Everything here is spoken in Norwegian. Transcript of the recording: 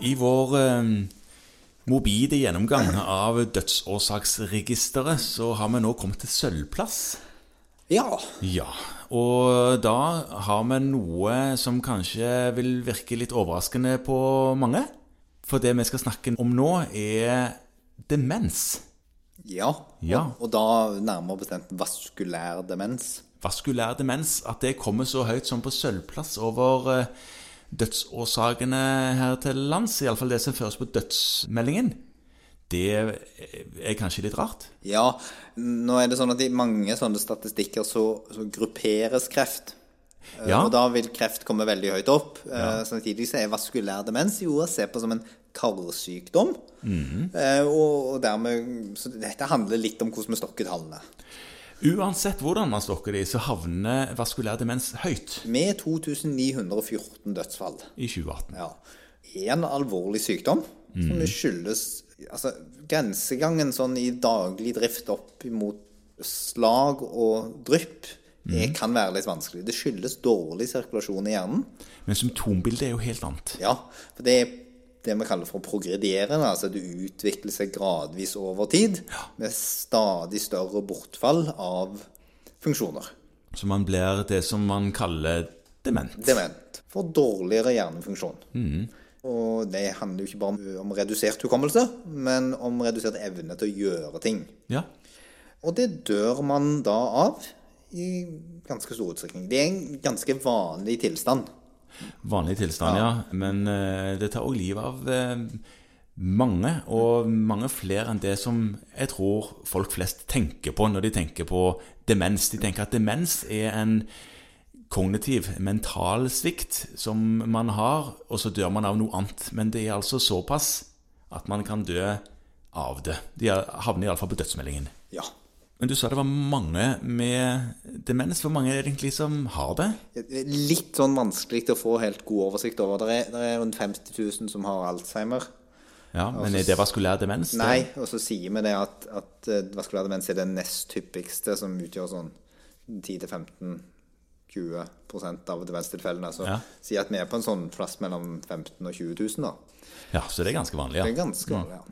I vår eh, mobile gjennomgang av dødsårsaksregisteret så har vi nå kommet til sølvplass. Ja. Ja, og da har vi noe som kanskje vil virke litt overraskende på mange. For det vi skal snakke om nå, er demens. Ja. Ja. Og, og da nærmere bestemt vaskulær demens. Vaskulær demens, at det kommer så høyt som på sølvplass over eh, dødsårsakene her til lands, iallfall det som føres på dødsmeldingen, det er kanskje litt rart? Ja, nå er det sånn at i mange sånne statistikker så, så grupperes kreft. Eh, Ja. Og da vil kreft komme veldig høyt opp. Ja. Samtidig så er vaskulær demens jo å se på som en karsykdom. Mm -hmm. og, og dermed Så dette handler litt om hvordan vi stokker tallene. Uansett hvordan man stokker de, så havner vaskulær demens høyt Med 2914 dødsfall. i 2018. Ja. En alvorlig sykdom som skyldes altså, Grensegangen sånn i daglig drift opp mot slag og drypp det kan være litt vanskelig. Det skyldes dårlig sirkulasjon i hjernen. Men symptombildet er jo helt annet. Ja, for det er det vi kaller for progredierende. Altså det utvikler seg gradvis over tid med stadig større bortfall av funksjoner. Så man blir det som man kaller dement. Dement. For dårligere hjernefunksjon. Og det handler jo ikke bare om, om redusert hukommelse, men om redusert evne til å gjøre ting. Ja. Og det dør man da av i ganske stor utstrekning. Det er en ganske vanlig tilstand. Vanlig tilstand, ja. Men uh, det tar òg livet av uh, mange, og mange flere enn det som jeg tror folk flest tenker på når de tenker på demens. De tenker at demens er en kognitiv, mental svikt som man har, og så dør man av noe annet. Men det er altså såpass at man kan dø av det. De havner iallfall på dødsmeldingen. Ja. Men du sa det var mange med demens. Hvor mange er det egentlig som har det? Litt sånn vanskelig til å få helt god oversikt over. Det er, det er rundt 50 000 som har Alzheimer. Ja, Men er det vaskulær demens? Nei, og så sier vi det at, at eh, vaskulær demens er det nest hyppigste, som utgjør sånn 10-15-20 av demenstilfellene. Så Ja. si at vi er på en sånn plass mellom 15 000 og 20 000, da. Ja, så det er ganske vanlig, ja. Det er ganske vanlig, ja.